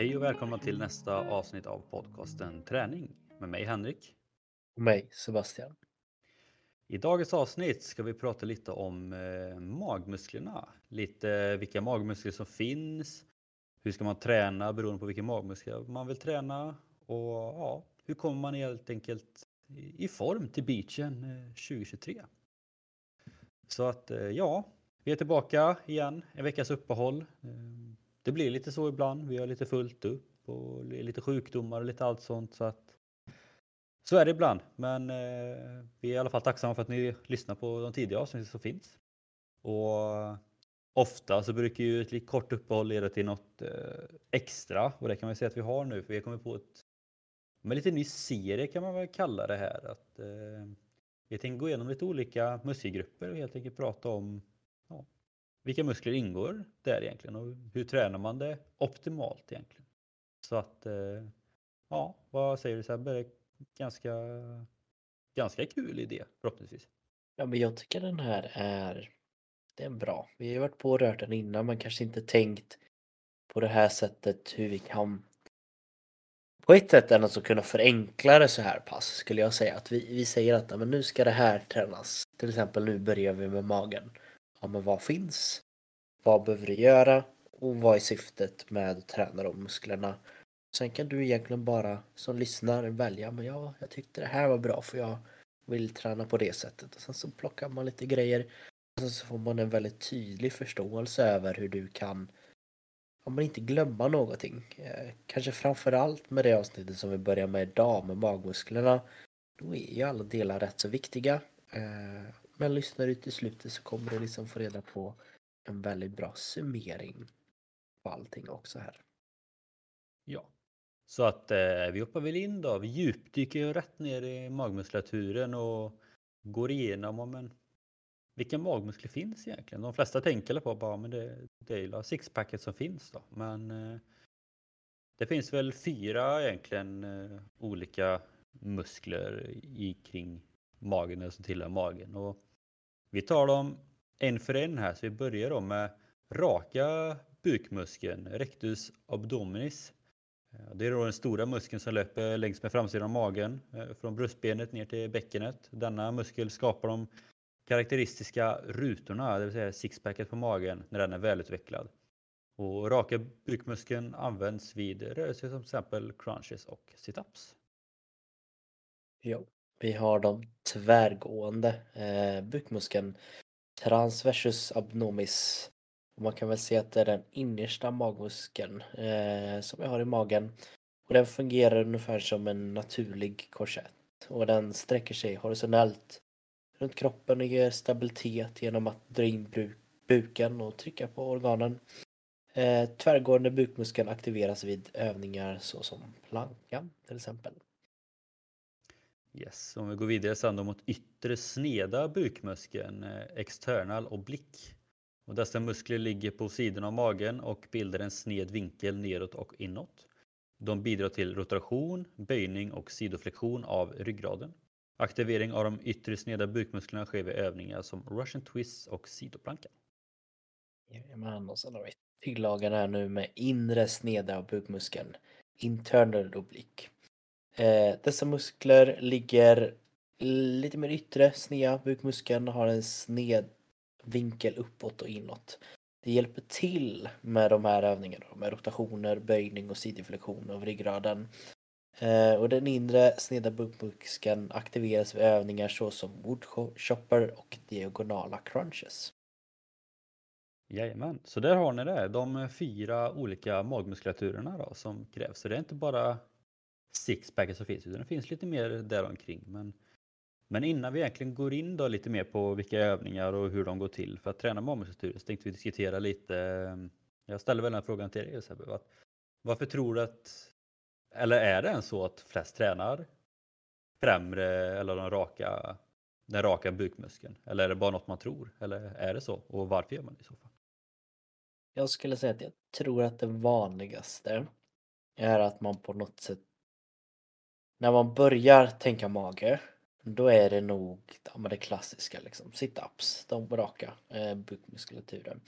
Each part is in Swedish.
Hej och välkomna till nästa avsnitt av podcasten Träning med mig Henrik. Och mig Sebastian. I dagens avsnitt ska vi prata lite om eh, magmusklerna. Lite vilka magmuskler som finns. Hur ska man träna beroende på vilka magmuskler man vill träna. Och ja, hur kommer man helt enkelt i form till beachen eh, 2023. Så att eh, ja, vi är tillbaka igen. En veckas uppehåll. Det blir lite så ibland. Vi har lite fullt upp och lite sjukdomar och lite allt sånt. Så att så är det ibland, men eh, vi är i alla fall tacksamma för att ni lyssnar på de tidiga avsnitten som finns. Och ofta så brukar ju ett kort uppehåll leda till något eh, extra och det kan man säga att vi har nu för vi har kommit på ett med lite ny serie kan man väl kalla det här. Att, eh, vi tänkte gå igenom lite olika muskelgrupper och helt enkelt prata om ja, vilka muskler ingår där egentligen och hur tränar man det optimalt egentligen. Så att, eh, ja, vad säger du Sebbe? Ganska, ganska kul idé förhoppningsvis. Ja, men jag tycker den här är, det är bra. Vi har varit på och rört den innan, men kanske inte tänkt på det här sättet hur vi kan på ett sätt ändå så kunna förenkla det så här pass skulle jag säga. Att vi, vi säger att men nu ska det här tränas. Till exempel nu börjar vi med magen. Ja men vad finns? Vad behöver du göra? Och vad är syftet med att träna de musklerna? Sen kan du egentligen bara som lyssnare välja, men ja, jag tyckte det här var bra för jag vill träna på det sättet. Och sen så plockar man lite grejer. Och sen så får man en väldigt tydlig förståelse över hur du kan om man inte glömma någonting. Eh, kanske framförallt med det avsnittet som vi börjar med idag med magmusklerna. Då är ju alla delar rätt så viktiga. Eh, men lyssnar du till slutet så kommer du liksom få reda på en väldigt bra summering på allting också här. Ja, så att eh, vi hoppar väl in då. Vi djupdyker ju rätt ner i magmuskulaturen och går igenom om en vilka magmuskler finns egentligen? De flesta tänker på bara, men det, det är ju sixpacket som finns då. Men eh, det finns väl fyra egentligen eh, olika muskler i kring magen eller som tillhör magen. Och vi tar dem en för en här, så vi börjar då med raka bukmuskeln, rectus abdominis. Det är då den stora muskeln som löper längs med framsidan av magen, eh, från bröstbenet ner till bäckenet. Denna muskel skapar de karaktäristiska rutorna, det vill säga sixpacket på magen, när den är välutvecklad. Och raka bukmuskeln används vid rörelser som till exempel crunches och situps. Ja, vi har de tvärgående eh, bukmuskeln transversus abdominis. man kan väl se att det är den innersta magmuskeln eh, som vi har i magen. Och den fungerar ungefär som en naturlig korsett. Och den sträcker sig horisontellt runt kroppen och ger stabilitet genom att dra in buken och trycka på organen. Eh, tvärgående bukmuskeln aktiveras vid övningar såsom plankan till exempel. Yes, om vi går vidare sen då mot yttre sneda bukmuskeln, eh, external oblick. Och dessa muskler ligger på sidorna av magen och bildar en sned vinkel neråt och inåt. De bidrar till rotation, böjning och sidoflektion av ryggraden. Aktivering av de yttre sneda bukmusklerna sker vid övningar som Russian Twists och sidoplankan. Jajamän, och sen har vi tillagaren här nu med inre sneda bukmuskeln, internal oblick. Eh, dessa muskler ligger lite mer yttre sneda bukmuskeln och har en sned vinkel uppåt och inåt. Det hjälper till med de här övningarna med rotationer, böjning och sidoflexion av ryggraden Eh, och den inre sneda bukmuskeln aktiveras vid övningar såsom woodchopper och diagonala crunches. Jajamän, så där har ni det. De fyra olika magmuskulaturerna då, som krävs. Så det är inte bara sixpacket som finns, utan det finns lite mer däromkring. Men, men innan vi egentligen går in då lite mer på vilka övningar och hur de går till för att träna med magmuskulatur så tänkte vi diskutera lite. Ehm, jag ställer väl den frågan till dig Sebbe. Varför tror du att eller är det än så att flest tränar främre eller den raka, den raka bukmuskeln? Eller är det bara något man tror? Eller är det så? Och varför gör man det i så fall? Jag skulle säga att jag tror att det vanligaste är att man på något sätt när man börjar tänka mage då är det nog ja, det klassiska liksom, sit-ups, de raka eh, bukmuskulaturen.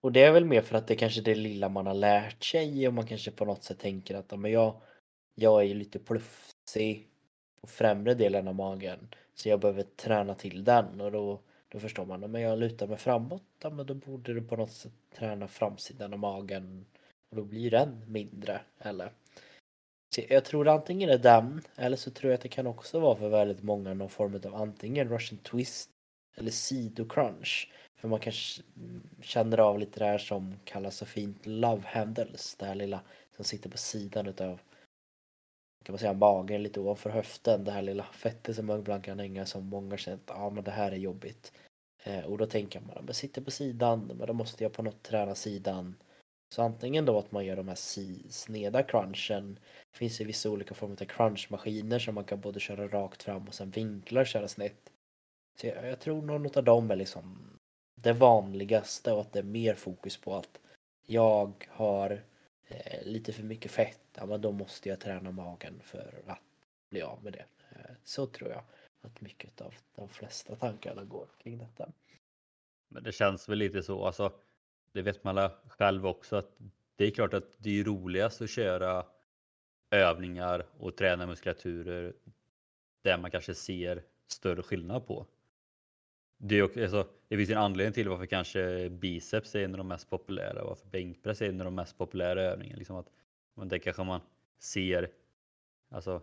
Och det är väl mer för att det kanske är det lilla man har lärt sig och man kanske på något sätt tänker att men jag, jag är ju lite plufsig på främre delen av magen så jag behöver träna till den och då, då förstår man att jag lutar mig framåt, ja, men då borde du på något sätt träna framsidan av magen och då blir den mindre eller jag tror antingen är den eller så tror jag att det kan också vara för väldigt många någon form av antingen russian twist eller sidocrunch. För man kanske känner av lite det här som kallas så fint love handles. Det här lilla som sitter på sidan utav kan man säga magen lite ovanför höften. Det här lilla fettet som ibland kan hänga som många känner att ah, men det här är jobbigt. Eh, och då tänker man, men sitter på sidan, men då måste jag på något träna sidan. Så antingen då att man gör de här sneda crunchen. Det finns ju vissa olika former av crunchmaskiner som man kan både köra rakt fram och sen vinklar och köra snett. Så jag, jag tror någon av dem är liksom det vanligaste och att det är mer fokus på att jag har eh, lite för mycket fett, ja men då måste jag träna magen för att bli av med det. Eh, så tror jag att mycket av de flesta tankarna går kring detta. Men det känns väl lite så, alltså det vet man själv också att det är klart att det är roligast att köra övningar och träna muskulaturer där man kanske ser större skillnad på. Det, är, alltså, det finns en anledning till varför kanske biceps är en av de mest populära, varför bänkpress är en av de mest populära övningarna. Liksom att, men det kanske man ser alltså,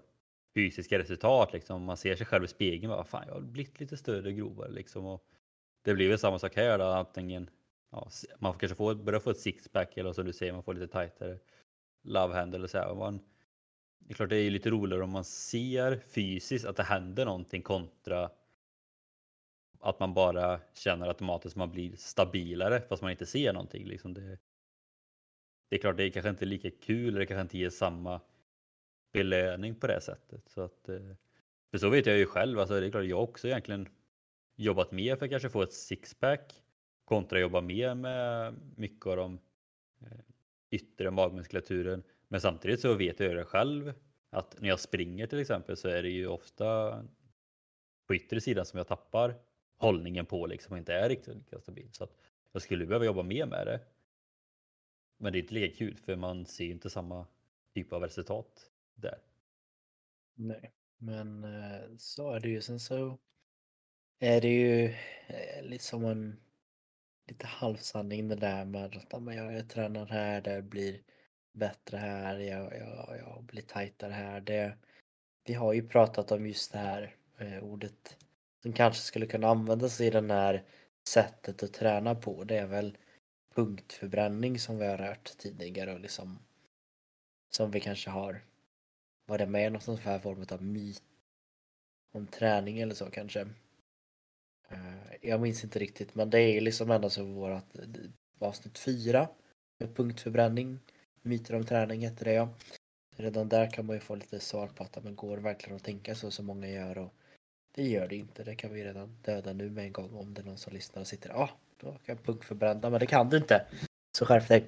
fysiska resultat, liksom. man ser sig själv i spegeln, bara, fan jag har blivit lite större och grovare. Liksom. Och det blir väl samma sak här då, antingen ja, man kanske får, börjar få ett sixpack eller som du säger, man får lite tajtare love hand eller så här. Man, det är klart det är lite roligare om man ser fysiskt att det händer någonting kontra att man bara känner automatiskt att man blir stabilare fast man inte ser någonting. Liksom det, det är klart, det är kanske inte lika kul eller det kanske inte ger samma belöning på det sättet. Så att, eh, för så vet jag ju själv, alltså det är klart jag också egentligen jobbat mer för att kanske få ett sixpack kontra jobba mer med mycket av de eh, yttre magmuskulaturen. Men samtidigt så vet jag det själv att när jag springer till exempel så är det ju ofta på yttre sidan som jag tappar hållningen på liksom och inte är riktigt lika stabil. Så att jag skulle behöva jobba mer med det. Men det är inte lika kul för man ser inte samma typ av resultat där. Nej, men eh, så är det ju. Sen så är det ju eh, lite som en lite halvsanning det där med att jag, jag tränar här, det blir bättre här, jag, jag, jag blir tajtare här. Det, vi har ju pratat om just det här eh, ordet som kanske skulle kunna användas i den här sättet att träna på. Det är väl punktförbränning som vi har rört tidigare och liksom som vi kanske har varit med i någon sån här form av myt om träning eller så kanske. Eh, jag minns inte riktigt men det är liksom ändå så vårat eh, avsnitt 4 med punktförbränning. Myter om träning heter det ja. Redan där kan man ju få lite svar på att men går det verkligen att tänka så som många gör och det gör det inte. Det kan vi redan döda nu med en gång om det är någon som lyssnar och sitter ja, ah, då kan jag punktförbränna men det kan du inte. Så skärp dig.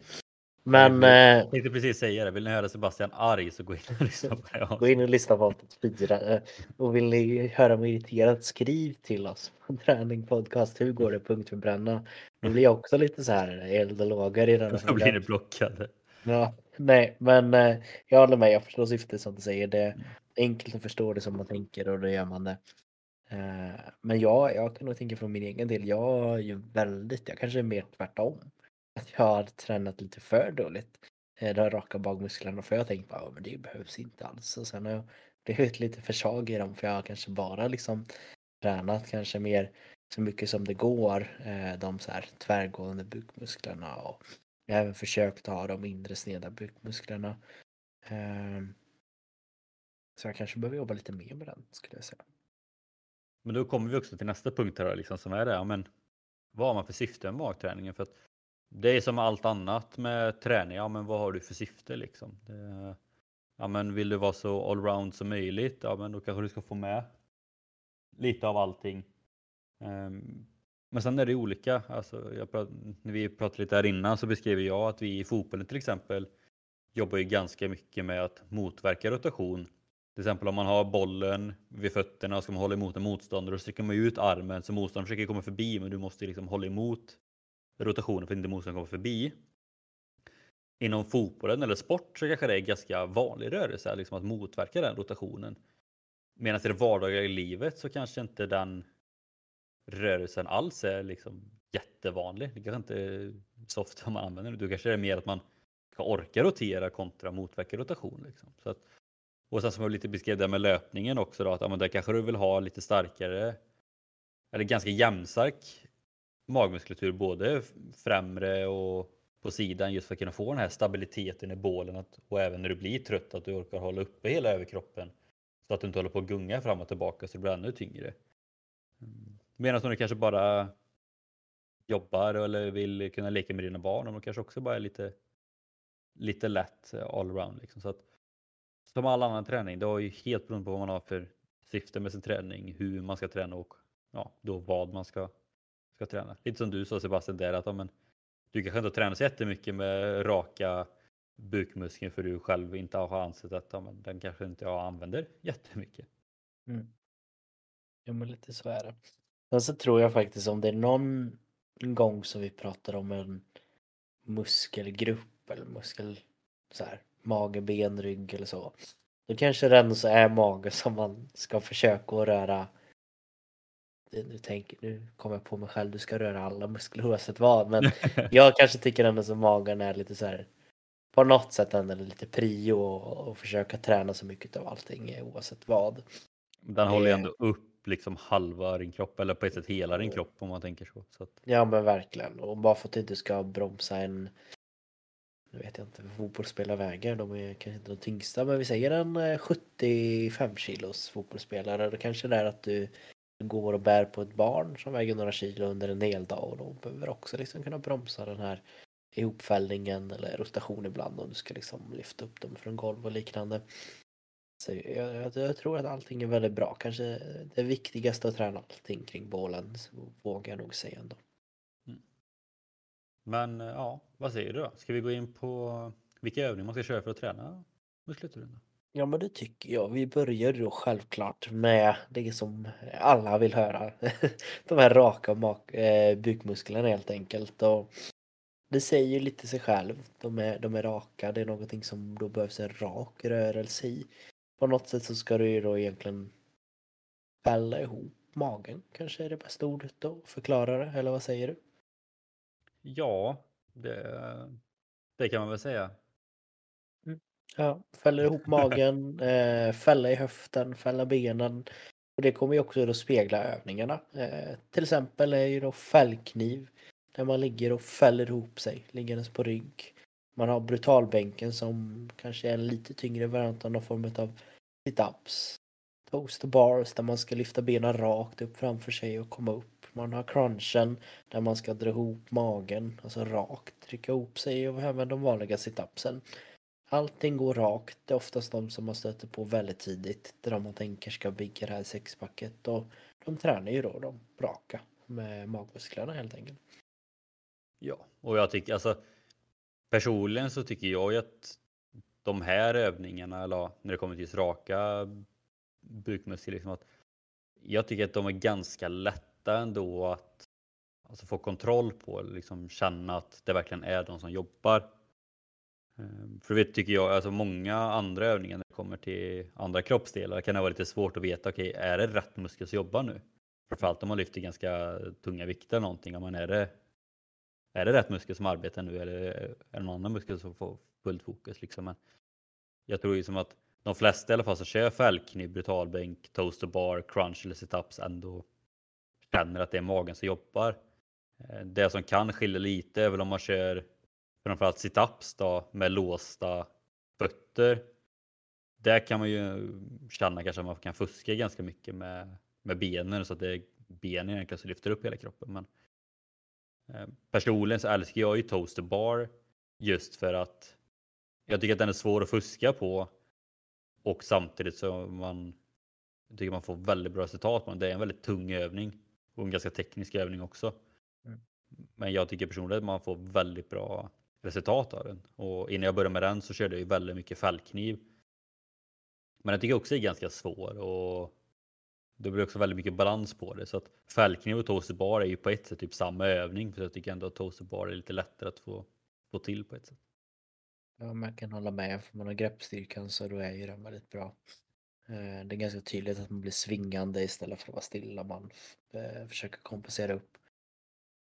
Men... Jag eh, tänkte precis säga det. Vill ni höra Sebastian arg så gå in och lyssna på det. Gå in och lyssna på avsnitt 4. Eh, och vill ni höra mig irriterad, skriv till oss på Träning Podcast. Hur går det punktförbränna? Nu blir jag också lite så här eld och lågor i den Då blir ni blockade. Ja, nej, men eh, jag håller med. Jag förstår syftet som du säger. Det är enkelt att förstå det som man tänker och då gör man det. Men jag, jag kan nog tänka från min egen del. Jag är ju väldigt, jag kanske är mer tvärtom att jag har tränat lite för dåligt. Eh, de raka bakmusklerna, för jag tänkte att det behövs inte alls. Och sen har jag blivit lite för svag i dem för jag har kanske bara liksom tränat kanske mer så mycket som det går. Eh, de så här tvärgående bukmusklerna och jag har även försökt ha de inre sneda bukmusklerna. Ehm, så jag kanske behöver jobba lite mer med den skulle jag säga. Men då kommer vi också till nästa punkt här liksom, som är det, ja, men vad har man för syfte med magträningen? För att det är som allt annat med träning. Ja, men vad har du för syfte liksom? Det, ja, men vill du vara så allround som möjligt? Ja, men då kanske du ska få med lite av allting. Um, men sen är det olika. Alltså, jag prat, när vi pratade lite här innan så beskrev jag att vi i fotbollen till exempel jobbar ju ganska mycket med att motverka rotation. Till exempel om man har bollen vid fötterna och ska man hålla emot en motståndare och sträcker man ut armen så motståndaren försöker komma förbi men du måste liksom hålla emot rotationen för att inte motståndaren kommer förbi. Inom fotbollen eller sport så kanske det är ganska vanlig rörelse liksom att motverka den rotationen. Medan i det vardagliga livet så kanske inte den rörelsen alls är liksom jättevanlig. Det kanske inte är så ofta man använder det. Då kanske det är mer att man ska orka rotera kontra motverka rotation. Liksom. Så att, och sen som jag lite beskrev det med löpningen också då, att ja, men där kanske du vill ha lite starkare eller ganska jämnstark magmuskulatur både främre och på sidan just för att kunna få den här stabiliteten i bålen att, och även när du blir trött att du orkar hålla uppe hela överkroppen så att du inte håller på att gunga fram och tillbaka så det blir ännu tyngre. Mm. Medan om du kanske bara jobbar eller vill kunna leka med dina barn de kanske också bara är lite, lite lätt eh, allround. Liksom. Så att, som all annan träning, det har ju helt beroende på vad man har för syfte med sin träning, hur man ska träna och ja, då vad man ska, ska träna. Lite som du sa Sebastian där att men, du kanske inte har tränat så jättemycket med raka bukmuskeln för du själv inte har ansett att ja, men, den kanske inte jag använder jättemycket. Mm. Ja men lite så är det. Sen så tror jag faktiskt om det är någon gång som vi pratar om en muskelgrupp eller muskel så här, mage, ben, rygg eller så. Då kanske det ändå så är mage som man ska försöka att röra nu, tänker, nu kommer jag på mig själv, du ska röra alla muskler oavsett vad. Men jag kanske tycker ändå att magen är lite så här på något sätt ändå lite prio och, och försöka träna så mycket av allting oavsett vad. Den håller ju ändå upp liksom halva din kropp eller på ett sätt hela din kropp om man tänker så. så att... Ja men verkligen och bara för att du inte ska bromsa en nu vet jag inte vad fotbollsspelare väger, de är kanske inte de tyngsta men vi säger en 75 eh, kilos fotbollsspelare då kanske det är att du går och bär på ett barn som väger några kilo under en hel dag och då behöver också liksom kunna bromsa den här ihopfällningen eller rotation ibland om du ska liksom lyfta upp dem från golv och liknande. Så jag, jag, jag, tror att allting är väldigt bra. Kanske det viktigaste att träna allting kring bålen vågar jag nog säga ändå. Mm. Men eh, ja, vad säger du då? Ska vi gå in på vilka övningar man ska köra för att träna muskulaturen? Ja men det tycker jag. Vi börjar då självklart med det som alla vill höra. De här raka eh, bukmusklerna helt enkelt. Och det säger ju lite sig själv. De är, de är raka. Det är någonting som då behövs en rak rörelse i. På något sätt så ska du ju då egentligen fälla ihop magen. Kanske är det bästa ordet då. förklara det. Eller vad säger du? Ja, det, det kan man väl säga. Ja, fälla ihop magen, eh, fälla i höften, fälla benen. Och det kommer ju också att spegla övningarna. Eh, till exempel är ju då fällkniv. Där man ligger och fäller ihop sig liggandes på rygg. Man har brutalbänken som kanske är en lite tyngre variant av någon form av sit-ups. Toast bars där man ska lyfta benen rakt upp framför sig och komma upp. Man har crunchen där man ska dra ihop magen, alltså rakt, trycka ihop sig och även de vanliga sit-upsen. Allting går rakt. Det är oftast de som man stöter på väldigt tidigt. Där man tänker ska bygga det här sexpacket. Och de tränar ju då de raka med magmusklerna helt enkelt. Ja, och jag tycker alltså personligen så tycker jag ju att de här övningarna, eller när det kommer till just raka bukmuskler, liksom att jag tycker att de är ganska lätta ändå att alltså, få kontroll på, liksom känna att det verkligen är de som jobbar. Ehm, för det tycker jag, alltså många andra övningar när det kommer till andra kroppsdelar kan det vara lite svårt att veta, okej okay, är det rätt muskel som jobbar nu? Framförallt om man lyfter ganska tunga vikter eller någonting, man är det, är det rätt muskel som arbetar nu eller är det någon annan muskel som får fullt fokus? Liksom? Men jag tror liksom att de flesta i alla fall som kör fällkniv, brutalbänk, toaster bar, crunch eller situps ändå känner att det är magen som jobbar. Ehm, det som kan skilja lite är väl om man kör framförallt situps då med låsta fötter. Där kan man ju känna kanske att man kan fuska ganska mycket med, med benen så att det är benen egentligen som lyfter upp hela kroppen. Men eh, personligen så älskar jag ju toaster bar just för att jag tycker att den är svår att fuska på och samtidigt så man jag tycker man får väldigt bra resultat på den. Det är en väldigt tung övning och en ganska teknisk övning också. Mm. Men jag tycker personligen att man får väldigt bra resultat av den. Och innan jag började med den så körde jag ju väldigt mycket fällkniv. Men den tycker jag också är ganska svår och det blir också väldigt mycket balans på det. Så att fällkniv och toaster bar är ju på ett sätt typ samma övning. För jag tycker ändå att toaster bar är lite lättare att få, få till på ett sätt. Ja, man kan hålla med. Får man har greppstyrkan så då är ju den väldigt bra. Eh, det är ganska tydligt att man blir svingande istället för att vara stilla. Man eh, försöker kompensera upp.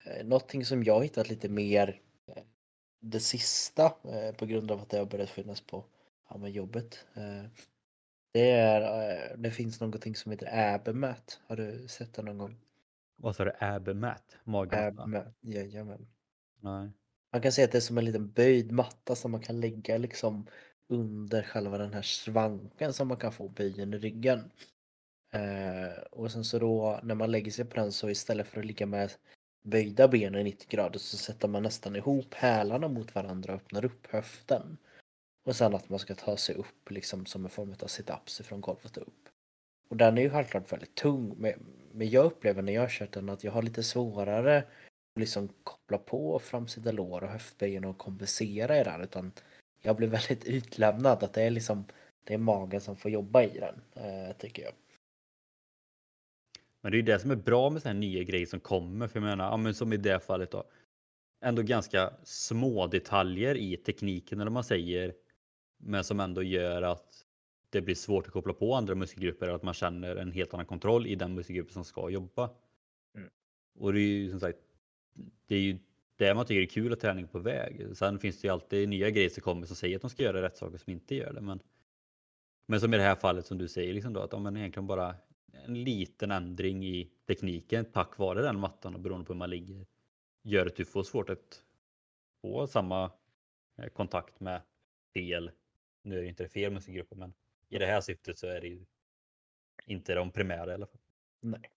Eh, någonting som jag hittat lite mer det sista på grund av att det har börjat finnas på ja, jobbet. Det, är, det finns någonting som heter Abemat. Har du sett det någon gång? Vad sa du? Abemat? Abemat, jajamän. Nej. Man kan säga att det är som en liten böjd matta som man kan lägga liksom under själva den här svanken som man kan få böjen i ryggen. Eh, och sen så då när man lägger sig på den så istället för att ligga med böjda benen i 90 grader så sätter man nästan ihop hälarna mot varandra och öppnar upp höften. Och sen att man ska ta sig upp liksom som en form av sit-ups från golvet upp. Och den är ju självklart väldigt tung men jag upplever när jag kört den att jag har lite svårare att liksom koppla på framsida lår och höftböjen och kompensera i den utan jag blir väldigt utlämnad att det är liksom det är magen som får jobba i den eh, tycker jag. Men det är ju det som är bra med sådana nya grejer som kommer. För jag menar, ja, men som i det fallet då. Ändå ganska små detaljer i tekniken eller man säger. Men som ändå gör att det blir svårt att koppla på andra muskelgrupper. Att man känner en helt annan kontroll i den muskelgruppen som ska jobba. Mm. Och det är ju som sagt. Det är ju det man tycker är kul att träning på väg. Sen finns det ju alltid nya grejer som kommer som säger att de ska göra rätt saker som inte gör det. Men, men som i det här fallet som du säger, liksom då, att om man egentligen bara en liten ändring i tekniken tack vare den mattan och beroende på hur man ligger gör att du får svårt att få samma eh, kontakt med fel. Nu är det inte fel musikgrupper men i det här syftet så är det ju inte de primära i alla fall. Nej.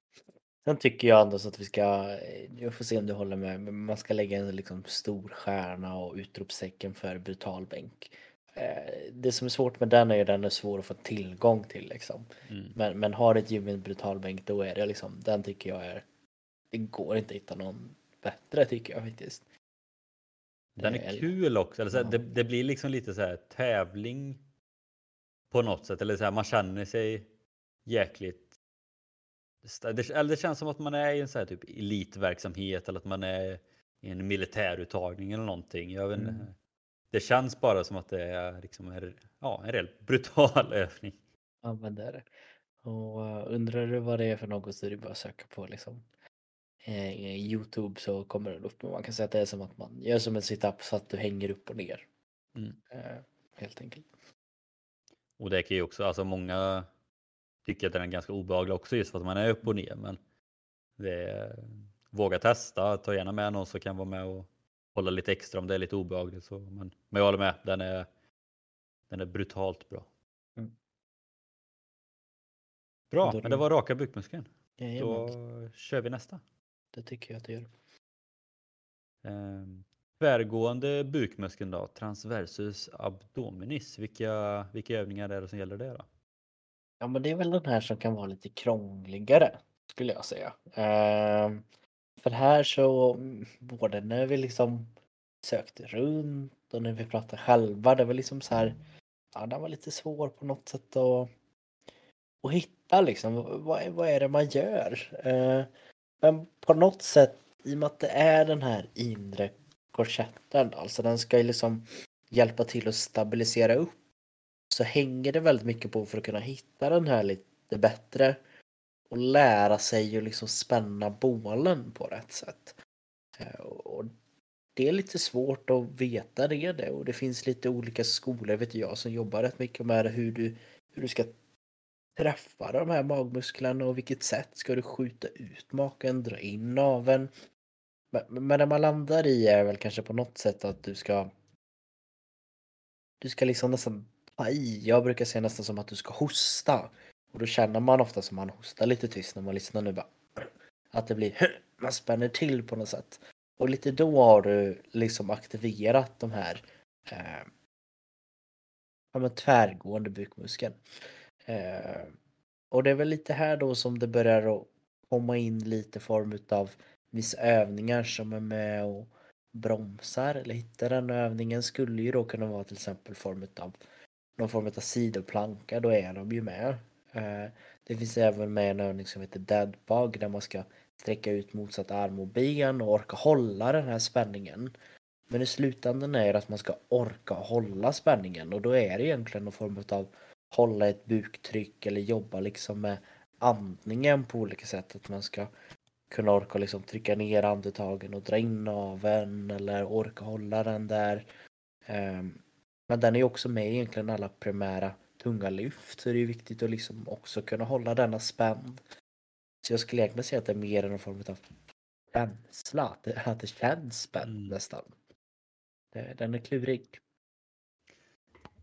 Sen tycker jag ändå så att vi ska, eh, jag får se om du håller med, men man ska lägga en liksom stor stjärna och utropstecken för brutal bänk. Eh, det som är svårt med den är ju att den är svår att få tillgång till liksom. Mm. Men, men har ett gym med brutal bänk då är det liksom, den tycker jag är, det går inte att hitta någon bättre tycker jag faktiskt. Den är eh, kul också, eller så här, ja. det, det, blir liksom lite så här tävling på något sätt, eller så här, man känner sig jäkligt det, eller det känns som att man är i en så här typ elitverksamhet eller att man är i en militäruttagning eller någonting. Jag vet, mm. Det känns bara som att det är liksom en, ja, en rejält brutal övning. Ja men det är det. Och uh, undrar du vad det är för något så är det bara att söka på liksom eh, Youtube så kommer det upp. Man kan säga att det är som att man gör som en situp så att du hänger upp och ner. Mm. Eh, helt enkelt. Och det kan ju också, alltså många tycker att den är ganska obehaglig också just för att man är upp och ner. Men det är, våga testa, ta gärna med någon som kan vara med och hålla lite extra om det är lite obehagligt. Så, men, men jag håller med, den är, den är brutalt bra. Mm. Bra, men det var raka bukmuskeln. Då kör vi nästa. Det tycker jag att det gör. Ehm, tvärgående bukmuskeln då, transversus abdominis. Vilka, vilka övningar är det som gäller det då? Ja men det är väl den här som kan vara lite krångligare skulle jag säga. Uh, för här så, mm, både när vi liksom sökte runt och när vi pratade själva, det var liksom så här, ja den var lite svår på något sätt att, att hitta liksom, vad, vad är det man gör? Eh, men på något sätt, i och med att det är den här inre korsetten, alltså den ska ju liksom hjälpa till att stabilisera upp så hänger det väldigt mycket på för att kunna hitta den här lite bättre och lära sig att liksom spänna bålen på rätt sätt. Eh, och det är lite svårt att veta det och det finns lite olika skolor vet jag som jobbar rätt mycket med hur du, hur du ska träffa de här magmusklerna och vilket sätt ska du skjuta ut maken, dra in naveln. Men, men det man landar i är väl kanske på något sätt att du ska du ska liksom nästan ta i. Jag brukar säga nästan som att du ska hosta. Och då känner man ofta som man hostar lite tyst när man lyssnar nu bara. Att det blir, man spänner till på något sätt. Och lite då har du liksom aktiverat de här eh, ja, men tvärgående bukmuskeln. Eh, och det är väl lite här då som det börjar att komma in lite form utav vissa övningar som är med och bromsar eller hittar den övningen skulle ju då kunna vara till exempel form utav någon form av sidoplanka, då är de ju med. Eh, det finns även med en övning som heter dead bug där man ska sträcka ut motsatt arm och ben och orka hålla den här spänningen. Men i slutändan är det att man ska orka hålla spänningen och då är det egentligen någon form av hålla ett buktryck eller jobba liksom med andningen på olika sätt. Att man ska kunna orka liksom trycka ner andetagen och dra in naveln eller orka hålla den där. Ehm, men den är också med egentligen alla primära tunga lyft så det är viktigt att liksom också kunna hålla denna spänd. Så jag skulle egentligen säga att det är mer en form av känsla, att det, att det känns spänd mm. nästan. Den är klurig.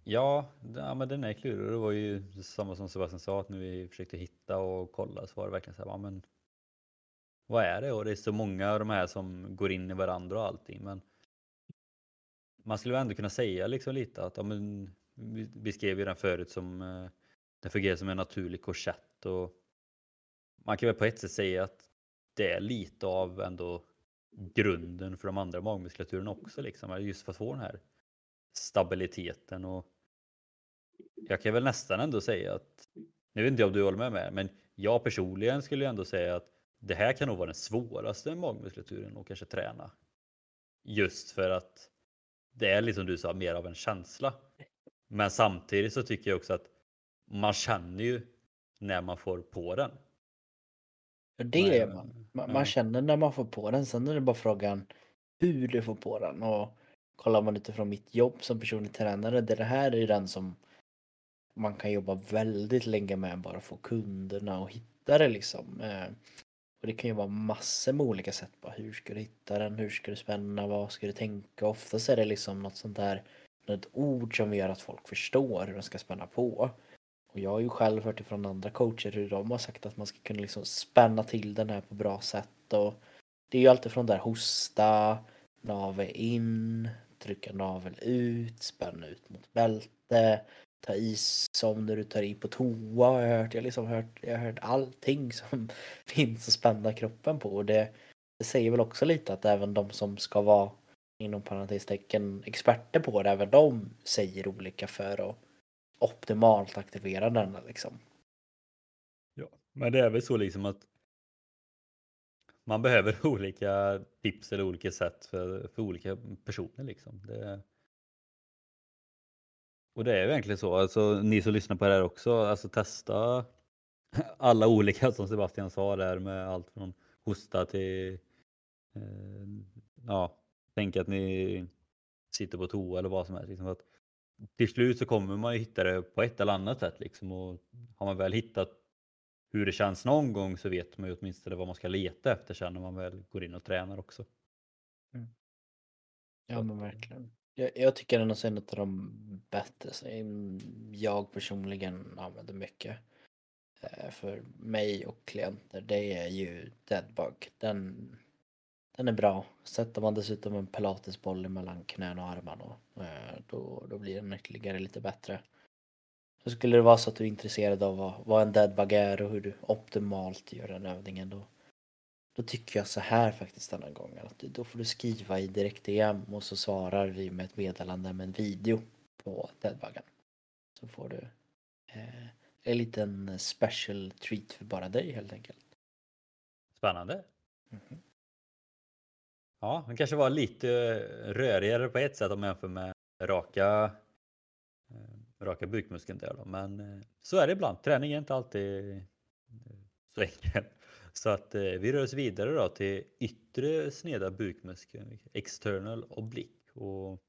Ja, ja, men den är klurig. Det var ju samma som Sebastian sa att när vi försökte hitta och kolla så var det verkligen så här, ja, men vad är det? Och det är så många av de här som går in i varandra och allting. Men man skulle ändå kunna säga liksom lite att ja, men, vi beskrev ju den förut som eh, den fungerar som en naturlig korsett och man kan väl på ett sätt säga att det är lite av ändå grunden för de andra magmuskulaturen också liksom. Just för att få den här stabiliteten och jag kan väl nästan ändå säga att, nu vet inte om du håller med mig, men jag personligen skulle ändå säga att det här kan nog vara den svåraste magmuskulaturen att kanske träna. Just för att det är liksom du sa, mer av en känsla. Men samtidigt så tycker jag också att man känner ju när man får på den. Det är man. Man, ja. man känner när man får på den. Sen är det bara frågan hur du får på den. Och kollar man utifrån mitt jobb som personlig tränare, det här är den som man kan jobba väldigt länge med bara få kunderna att hitta det liksom. Eh, och det kan ju vara massor med olika sätt. Bara hur ska du hitta den? Hur ska du spänna? Vad ska du tänka? Oftast är det liksom något sånt där, ett ord som gör att folk förstår hur de ska spänna på. Och jag har ju själv hört ifrån andra coacher hur de har sagt att man ska kunna liksom spänna till den här på bra sätt. Och det är ju alltid från där hosta, navel in, trycka navel ut, spänna ut mot bälte, ta i som när du tar i på toa har jag hört. Jag har liksom hört, jag har hört allting som finns att spänna kroppen på. Och det, det säger väl också lite att även de som ska vara inom parentestecken experter på det, även de säger olika för att optimalt aktivera denna liksom. Ja, men det är väl så liksom att man behöver olika tips eller olika sätt för, för olika personer liksom. Det, och det är ju egentligen så, alltså ni som lyssnar på det här också, alltså testa alla olika som Sebastian sa där med allt från hosta till eh, ja, tänk att ni sitter på toa eller vad som helst. Liksom, att till slut så kommer man ju hitta det på ett eller annat sätt liksom och har man väl hittat hur det känns någon gång så vet man ju åtminstone vad man ska leta efter sen när man väl går in och tränar också. Mm. Ja men verkligen. Jag, jag tycker den är en av de bättre som jag personligen använder mycket. Eh, för mig och klienter, det är ju Deadbug. Den, den är bra. Sätter man dessutom en pilatesboll mellan knän och armarna eh, då, då blir den ytterligare lite bättre. Så skulle det vara så att du är intresserad av vad, vad en deadbug är och hur du optimalt gör den övningen då då tycker jag så här faktiskt denna gången. Att då får du skriva i direkt DM och så svarar vi med ett meddelande med en video på deadbuggen. Så får du eh, en liten special treat för bara dig helt enkelt. Spännande. Mm -hmm. Ja, den kanske var lite eh, rörigare på ett sätt om man jämför med raka, eh, raka bukmuskeln där då. Men eh, så är det ibland. Träning är inte alltid så enkelt. Så att vi rör oss vidare då till yttre sneda bukmuskeln, external oblique. Och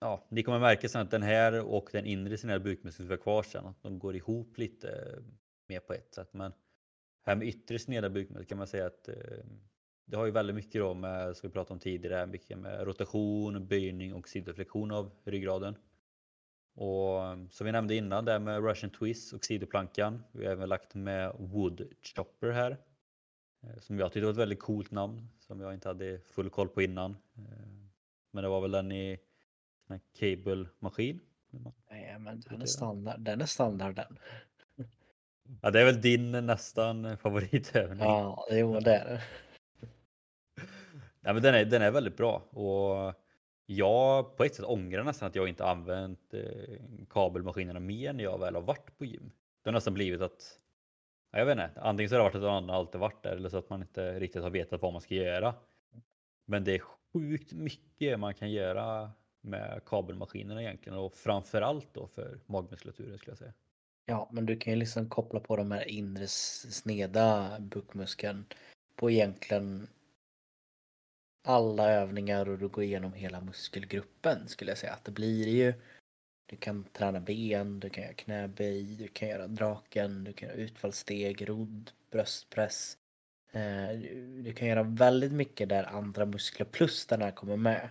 ja, ni kommer märka sen att den här och den inre sneda bukmuskeln som kvar sen, att de går ihop lite mer på ett sätt. Men här med yttre sneda bukmuskeln kan man säga att eh, det har ju väldigt mycket då med, som vi pratade om tidigare, mycket med rotation, böjning och sidoflexion av ryggraden. Och som vi nämnde innan där med Russian Twist och sidoplankan. Vi har även lagt med Wood Chopper här. Eh, som jag tyckte var ett väldigt coolt namn som jag inte hade full koll på innan. Eh, men det var väl den i en cable maskin. Nej men den är standard, den är standard den. Ja det är väl din nästan favoritövning. Ja, jo det är det. Ja, men den, är, den är väldigt bra och jag på ett sätt ångrar nästan att jag inte använt eh, kabelmaskinerna mer när jag väl har varit på gym. Det har nästan blivit att, jag vet inte, antingen så har det varit att någon annan alltid varit där eller så att man inte riktigt har vetat vad man ska göra. Men det är sjukt mycket man kan göra med kabelmaskinerna egentligen och framförallt då för magmuskulaturen skulle jag säga. Ja, men du kan ju liksom koppla på de här inre sneda bukmuskeln på egentligen alla övningar och du går igenom hela muskelgruppen skulle jag säga att det blir ju. Du kan träna ben, du kan göra knäböj, du kan göra draken, du kan göra utfallssteg, rodd, bröstpress. Eh, du kan göra väldigt mycket där andra muskler plus den här kommer med.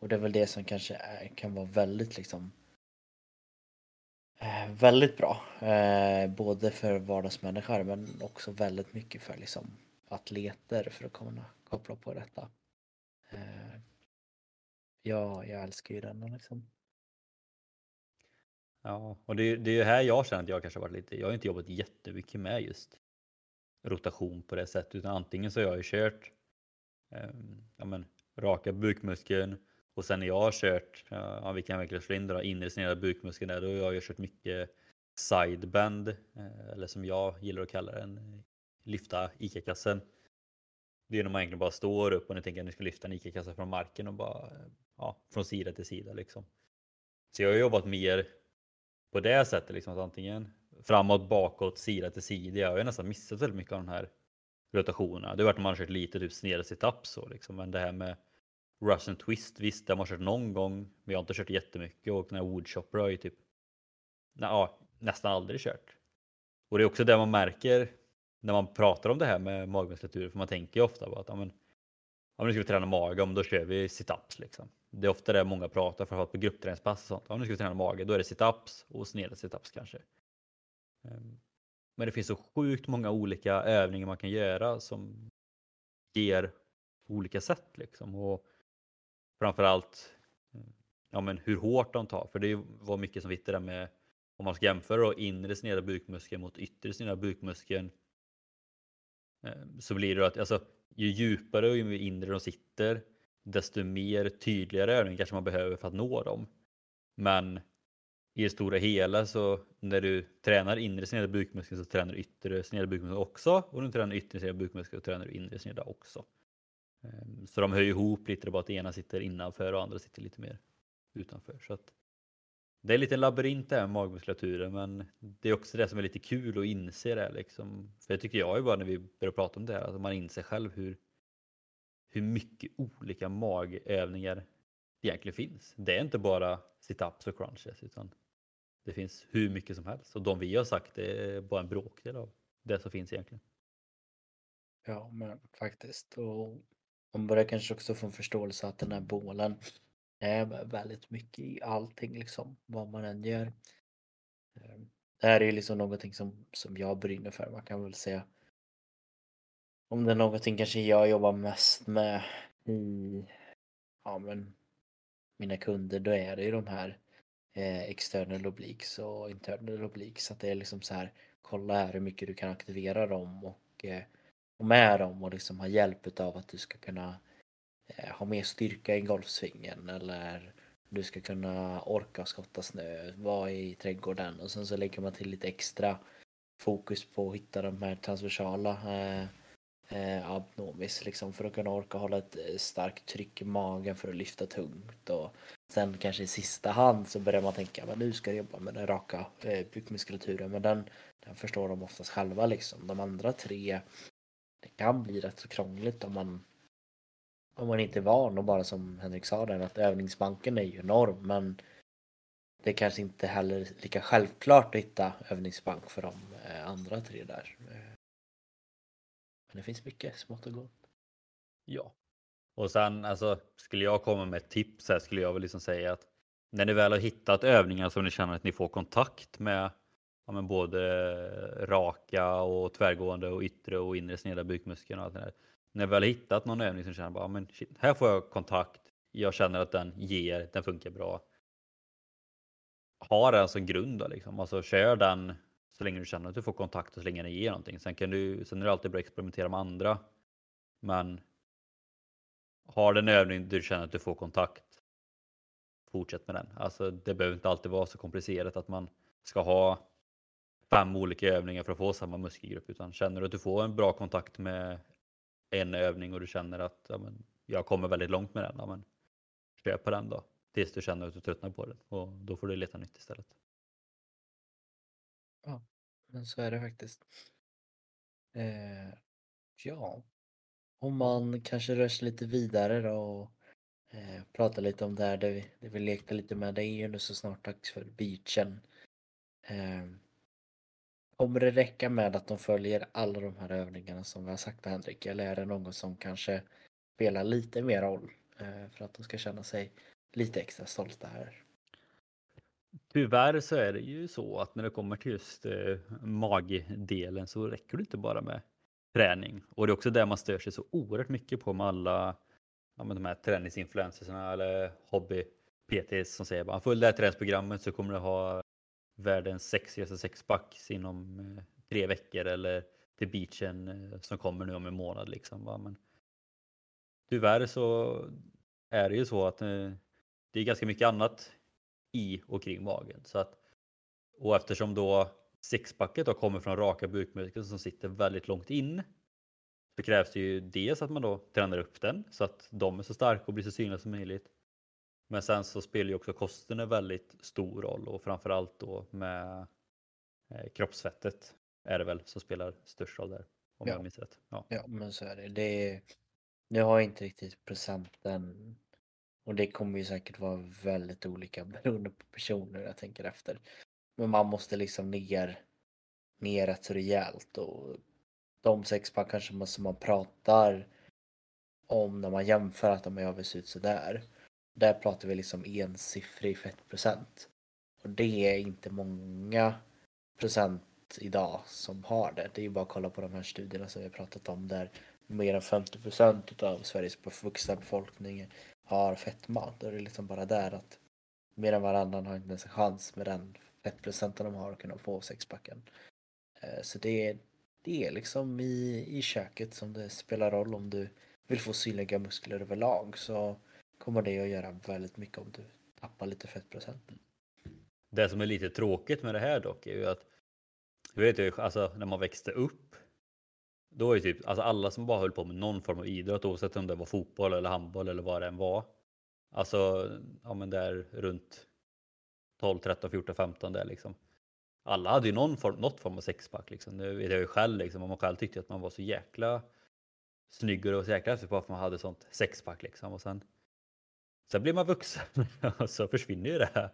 Och det är väl det som kanske är, kan vara väldigt liksom eh, Väldigt bra. Eh, både för vardagsmänniskor men också väldigt mycket för liksom atleter för att kunna koppla på detta. Eh, ja, jag älskar ju den liksom. Ja, och det, det är ju här jag känner att jag kanske varit lite, jag har inte jobbat jättemycket med just rotation på det sättet utan antingen så har jag ju kört eh, ja, men, raka bukmuskeln och sen när jag har kört, ja, vi kan verkligen slå in då, inre sneda bukmuskeln där, då har jag ju kört mycket sideband eh, eller som jag gillar att kalla den, lyfta ICA-kassen. Det är när man egentligen bara står upp och ni tänker att ni ska lyfta en ICA-kassa från marken och bara ja, från sida till sida liksom. Så jag har jobbat mer på det sättet liksom att antingen framåt, bakåt, sida till sida. Jag har ju nästan missat väldigt mycket av de här rotationerna. Det har varit när man har kört lite typ sneda situps så liksom. Men det här med Russian twist, visst det har man kört någon gång. Men jag har inte kört jättemycket och den här woodchopper har ju typ ja, nästan aldrig kört. Och det är också det man märker när man pratar om det här med magmuskulatur. För man tänker ju ofta på att ja, men, nu ska vi träna mage, då kör vi situps liksom. Det är ofta det många pratar, framförallt på gruppträningspass och sånt. Om nu ska vi träna mage, då är det situps och sneda situps kanske. Ehm, men det finns så sjukt många olika övningar man kan göra som ger olika sätt liksom. Och framförallt ja, men hur hårt de tar. För det var mycket som vi hittade med om man ska jämföra då, inre sneda bukmuskeln mot yttre sneda bukmuskeln. Eh, så blir det att alltså, ju djupare och ju inre de sitter desto mer tydligare övning kanske man behöver för att nå dem. Men i det stora hela så när du tränar inre sneda bukmuskeln så tränar du yttre sneda bukmuskeln också och när du tränar yttre sneda bukmuskeln så tränar du inre sneda också. Eh, så de hör ihop lite, det bara att det ena sitter innanför och andra sitter lite mer utanför. Så att det är lite en labyrint det här med magmuskulaturen men det är också det som är lite kul att inse det. Liksom. För det tycker jag ju bara när vi börjar prata om det här, att man inser själv hur hur mycket olika magövningar det egentligen finns. Det är inte bara situps och crunches utan det finns hur mycket som helst och de vi har sagt är bara en bråkdel av det som finns egentligen. Ja, men faktiskt. Och man börjar kanske också få en förståelse att den här bålen är väldigt mycket i allting liksom, vad man än gör. Ehm, det här är ju liksom någonting som, som jag brinner för. Man kan väl säga om det är någonting kanske jag jobbar mest med i ja, men mina kunder, då är det ju de här eh, external obliques och internal obliques. Att det är liksom så här, kolla här hur mycket du kan aktivera dem och, eh, och med dem och liksom ha hjälp av att du ska kunna eh, Eh, ha mer styrka i golfsvingen eller du ska kunna orka skotta snö, vara i trädgården och sen så lägger man till lite extra fokus på att hitta de här transversala eh, eh, abnomis liksom för att kunna orka hålla ett eh, starkt tryck i magen för att lyfta tungt och sen kanske i sista hand så börjar man tänka men nu ska jag jobba med den raka eh, bukmuskulaturen men den, den förstår de oftast själva liksom. De andra tre det kan bli rätt så krångligt om man om man inte är van och bara som Henrik sa där att övningsbanken är ju enorm men det är kanske inte heller lika självklart att hitta övningsbank för de eh, andra tre där. Men det finns mycket smått och gott. Ja. Och sen alltså, skulle jag komma med ett tips här skulle jag väl liksom säga att när ni väl har hittat övningar som ni känner att ni får kontakt med ja, men både raka och tvärgående och yttre och inre sneda bukmuskeln och allt det där. När jag väl hittat någon övning som känner bara, men shit, här får jag kontakt. Jag känner att den ger, den funkar bra. Ha den som grund då liksom. Alltså kör den så länge du känner att du får kontakt och så länge den ger någonting. Sen, kan du, sen är det alltid bra att experimentera med andra. Men har den övning du känner att du får kontakt fortsätt med den. Alltså det behöver inte alltid vara så komplicerat att man ska ha fem olika övningar för att få samma muskelgrupp utan känner du att du får en bra kontakt med en övning och du känner att ja, men, jag kommer väldigt långt med den, ja, men, kör på den då tills du känner att du tröttnar på den och då får du leta nytt istället. Ja, men så är det faktiskt. Eh, ja, om man kanske rör sig lite vidare då och eh, pratar lite om det här det vi, det vi lekte lite med. Det är ju nu så snart dags för beachen. Eh, kommer det räcka med att de följer alla de här övningarna som vi har sagt Henrik? Eller är det någon som kanske spelar lite mer roll eh, för att de ska känna sig lite extra stolta här? Tyvärr så är det ju så att när det kommer till just eh, magdelen så räcker det inte bara med träning. Och det är också där man stör sig så oerhört mycket på med alla ja, med de här träningsinfluencerna eller hobby-PTs som säger bara följ det här träningsprogrammet så kommer du ha världens sexigaste sexpack inom eh, tre veckor eller till beachen eh, som kommer nu om en månad. Liksom. Va? Men tyvärr så är det ju så att eh, det är ganska mycket annat i och kring magen. Så att, och eftersom då sexpacket då kommer från raka bukmuskler som sitter väldigt långt in så krävs det ju dels att man då tränar upp den så att de är så starka och blir så synliga som möjligt. Men sen så spelar ju också kosten en väldigt stor roll och framförallt då med eh, kroppsfettet är det väl som spelar störst roll där. Om Ja. jag minns rätt. Ja. Ja, men så är det. det är, jag har inte riktigt procenten och det kommer ju säkert vara väldigt olika beroende på personer jag tänker efter. Men man måste liksom ner, ner rätt så rejält och de sexpack kanske man, som man pratar om när man jämför att de över ser ut sådär. Där pratar vi liksom ensiffrig fettprocent. Och det är inte många procent idag som har det. Det är ju bara att kolla på de här studierna som vi har pratat om där mer än 50 procent av Sveriges vuxna befolkning har fetma. Då är det liksom bara där att mer än varannan har inte ens en chans med den fettprocenten de har att kunna få sexpacken. Eh, så det är, det är liksom i, i köket som det spelar roll om du vill få synliga muskler överlag så kommer det att göra väldigt mycket om du tappar lite fettprocent. Det som är lite tråkigt med det här dock är ju att du vet ju, alltså när man växte upp då var ju typ alltså alla som bara höll på med någon form av idrott oavsett om det var fotboll eller handboll eller vad det än var. Alltså ja men där runt 12, 13, 14, 15 där liksom. Alla hade ju någon form, något form av sexpack liksom. Nu vet jag ju själv liksom om man själv tyckte att man var så jäkla snygg och så jäkla häftig på att man hade sånt sexpack liksom och sen Sen blir man vuxen och så försvinner ju det här.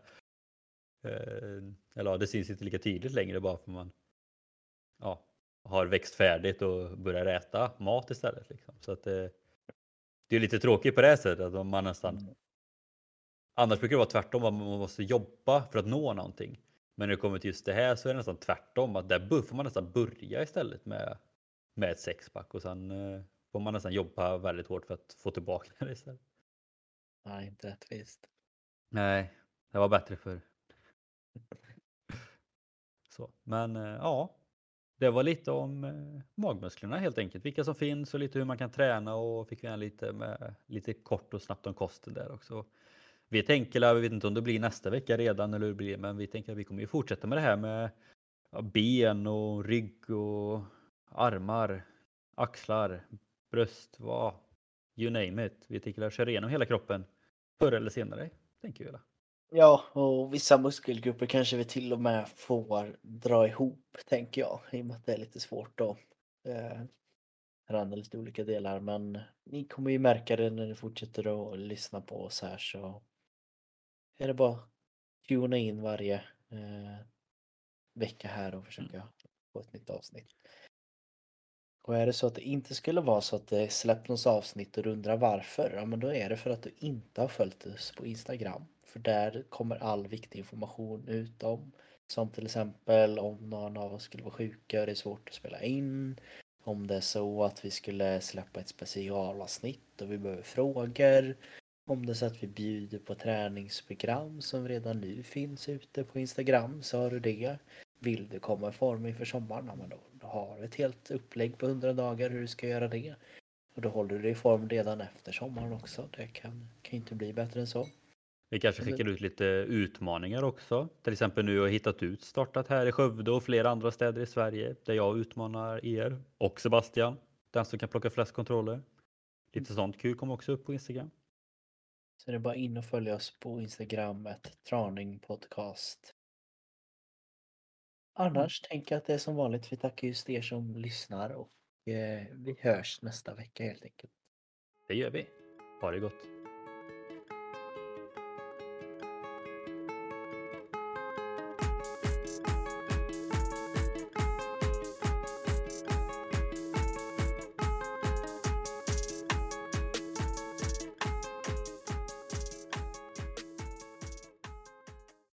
Eh, Eller ja, det syns inte lika tydligt längre bara för man ja, har växt färdigt och börjar äta mat istället. Liksom. Så att det, det är lite tråkigt på det sättet att man nästan Annars brukar det vara tvärtom, att man måste jobba för att nå någonting. Men när det kommer till just det här så är det nästan tvärtom, att där får man nästan börja istället med, med ett sexpack och sen eh, får man nästan jobba väldigt hårt för att få tillbaka det istället. Nej, inte rättvist. Nej, det var bättre för. Så, men eh, ja, det var lite om eh, magmusklerna helt enkelt. Vilka som finns och lite hur man kan träna och fick vi lite med lite kort och snabbt om kosten där också. Vi tänker, vi vet inte om det blir nästa vecka redan eller hur det blir, men vi tänker att vi kommer ju fortsätta med det här med ben och rygg och armar, axlar, bröst, vad, you name it. Vi tänker att köra igenom hela kroppen förr eller senare, tänker vi. Ja, och vissa muskelgrupper kanske vi till och med får dra ihop, tänker jag. I och med att det är lite svårt att eh, träna lite olika delar. Men ni kommer ju märka det när ni fortsätter att lyssna på oss här så är det bara att tuna in varje eh, vecka här och försöka få ett nytt avsnitt. Och är det så att det inte skulle vara så att det släpps något avsnitt och du undrar varför, ja men då är det för att du inte har följt oss på Instagram. För där kommer all viktig information ut om. Som till exempel om någon av oss skulle vara sjuka och det är svårt att spela in. Om det är så att vi skulle släppa ett specialavsnitt och vi behöver frågor. Om det är så att vi bjuder på träningsprogram som redan nu finns ute på Instagram så har du det. Vill du komma i form inför sommaren, ja, men då, då har du ett helt upplägg på 100 dagar hur du ska göra det. Och då håller du dig i form redan efter sommaren också. Det kan, kan inte bli bättre än så. Vi kanske skickar ut lite utmaningar också. Till exempel nu har jag hittat ut startat här i Skövde och flera andra städer i Sverige där jag utmanar er och Sebastian. Den som kan plocka flest kontroller. Lite sånt kul kommer också upp på Instagram. Så det är bara in och följa oss på Instagram, ett Traning Podcast. Annars tänker jag att det är som vanligt. Vi tackar just er som lyssnar och eh, vi hörs nästa vecka helt enkelt. Det gör vi. Ha det gott.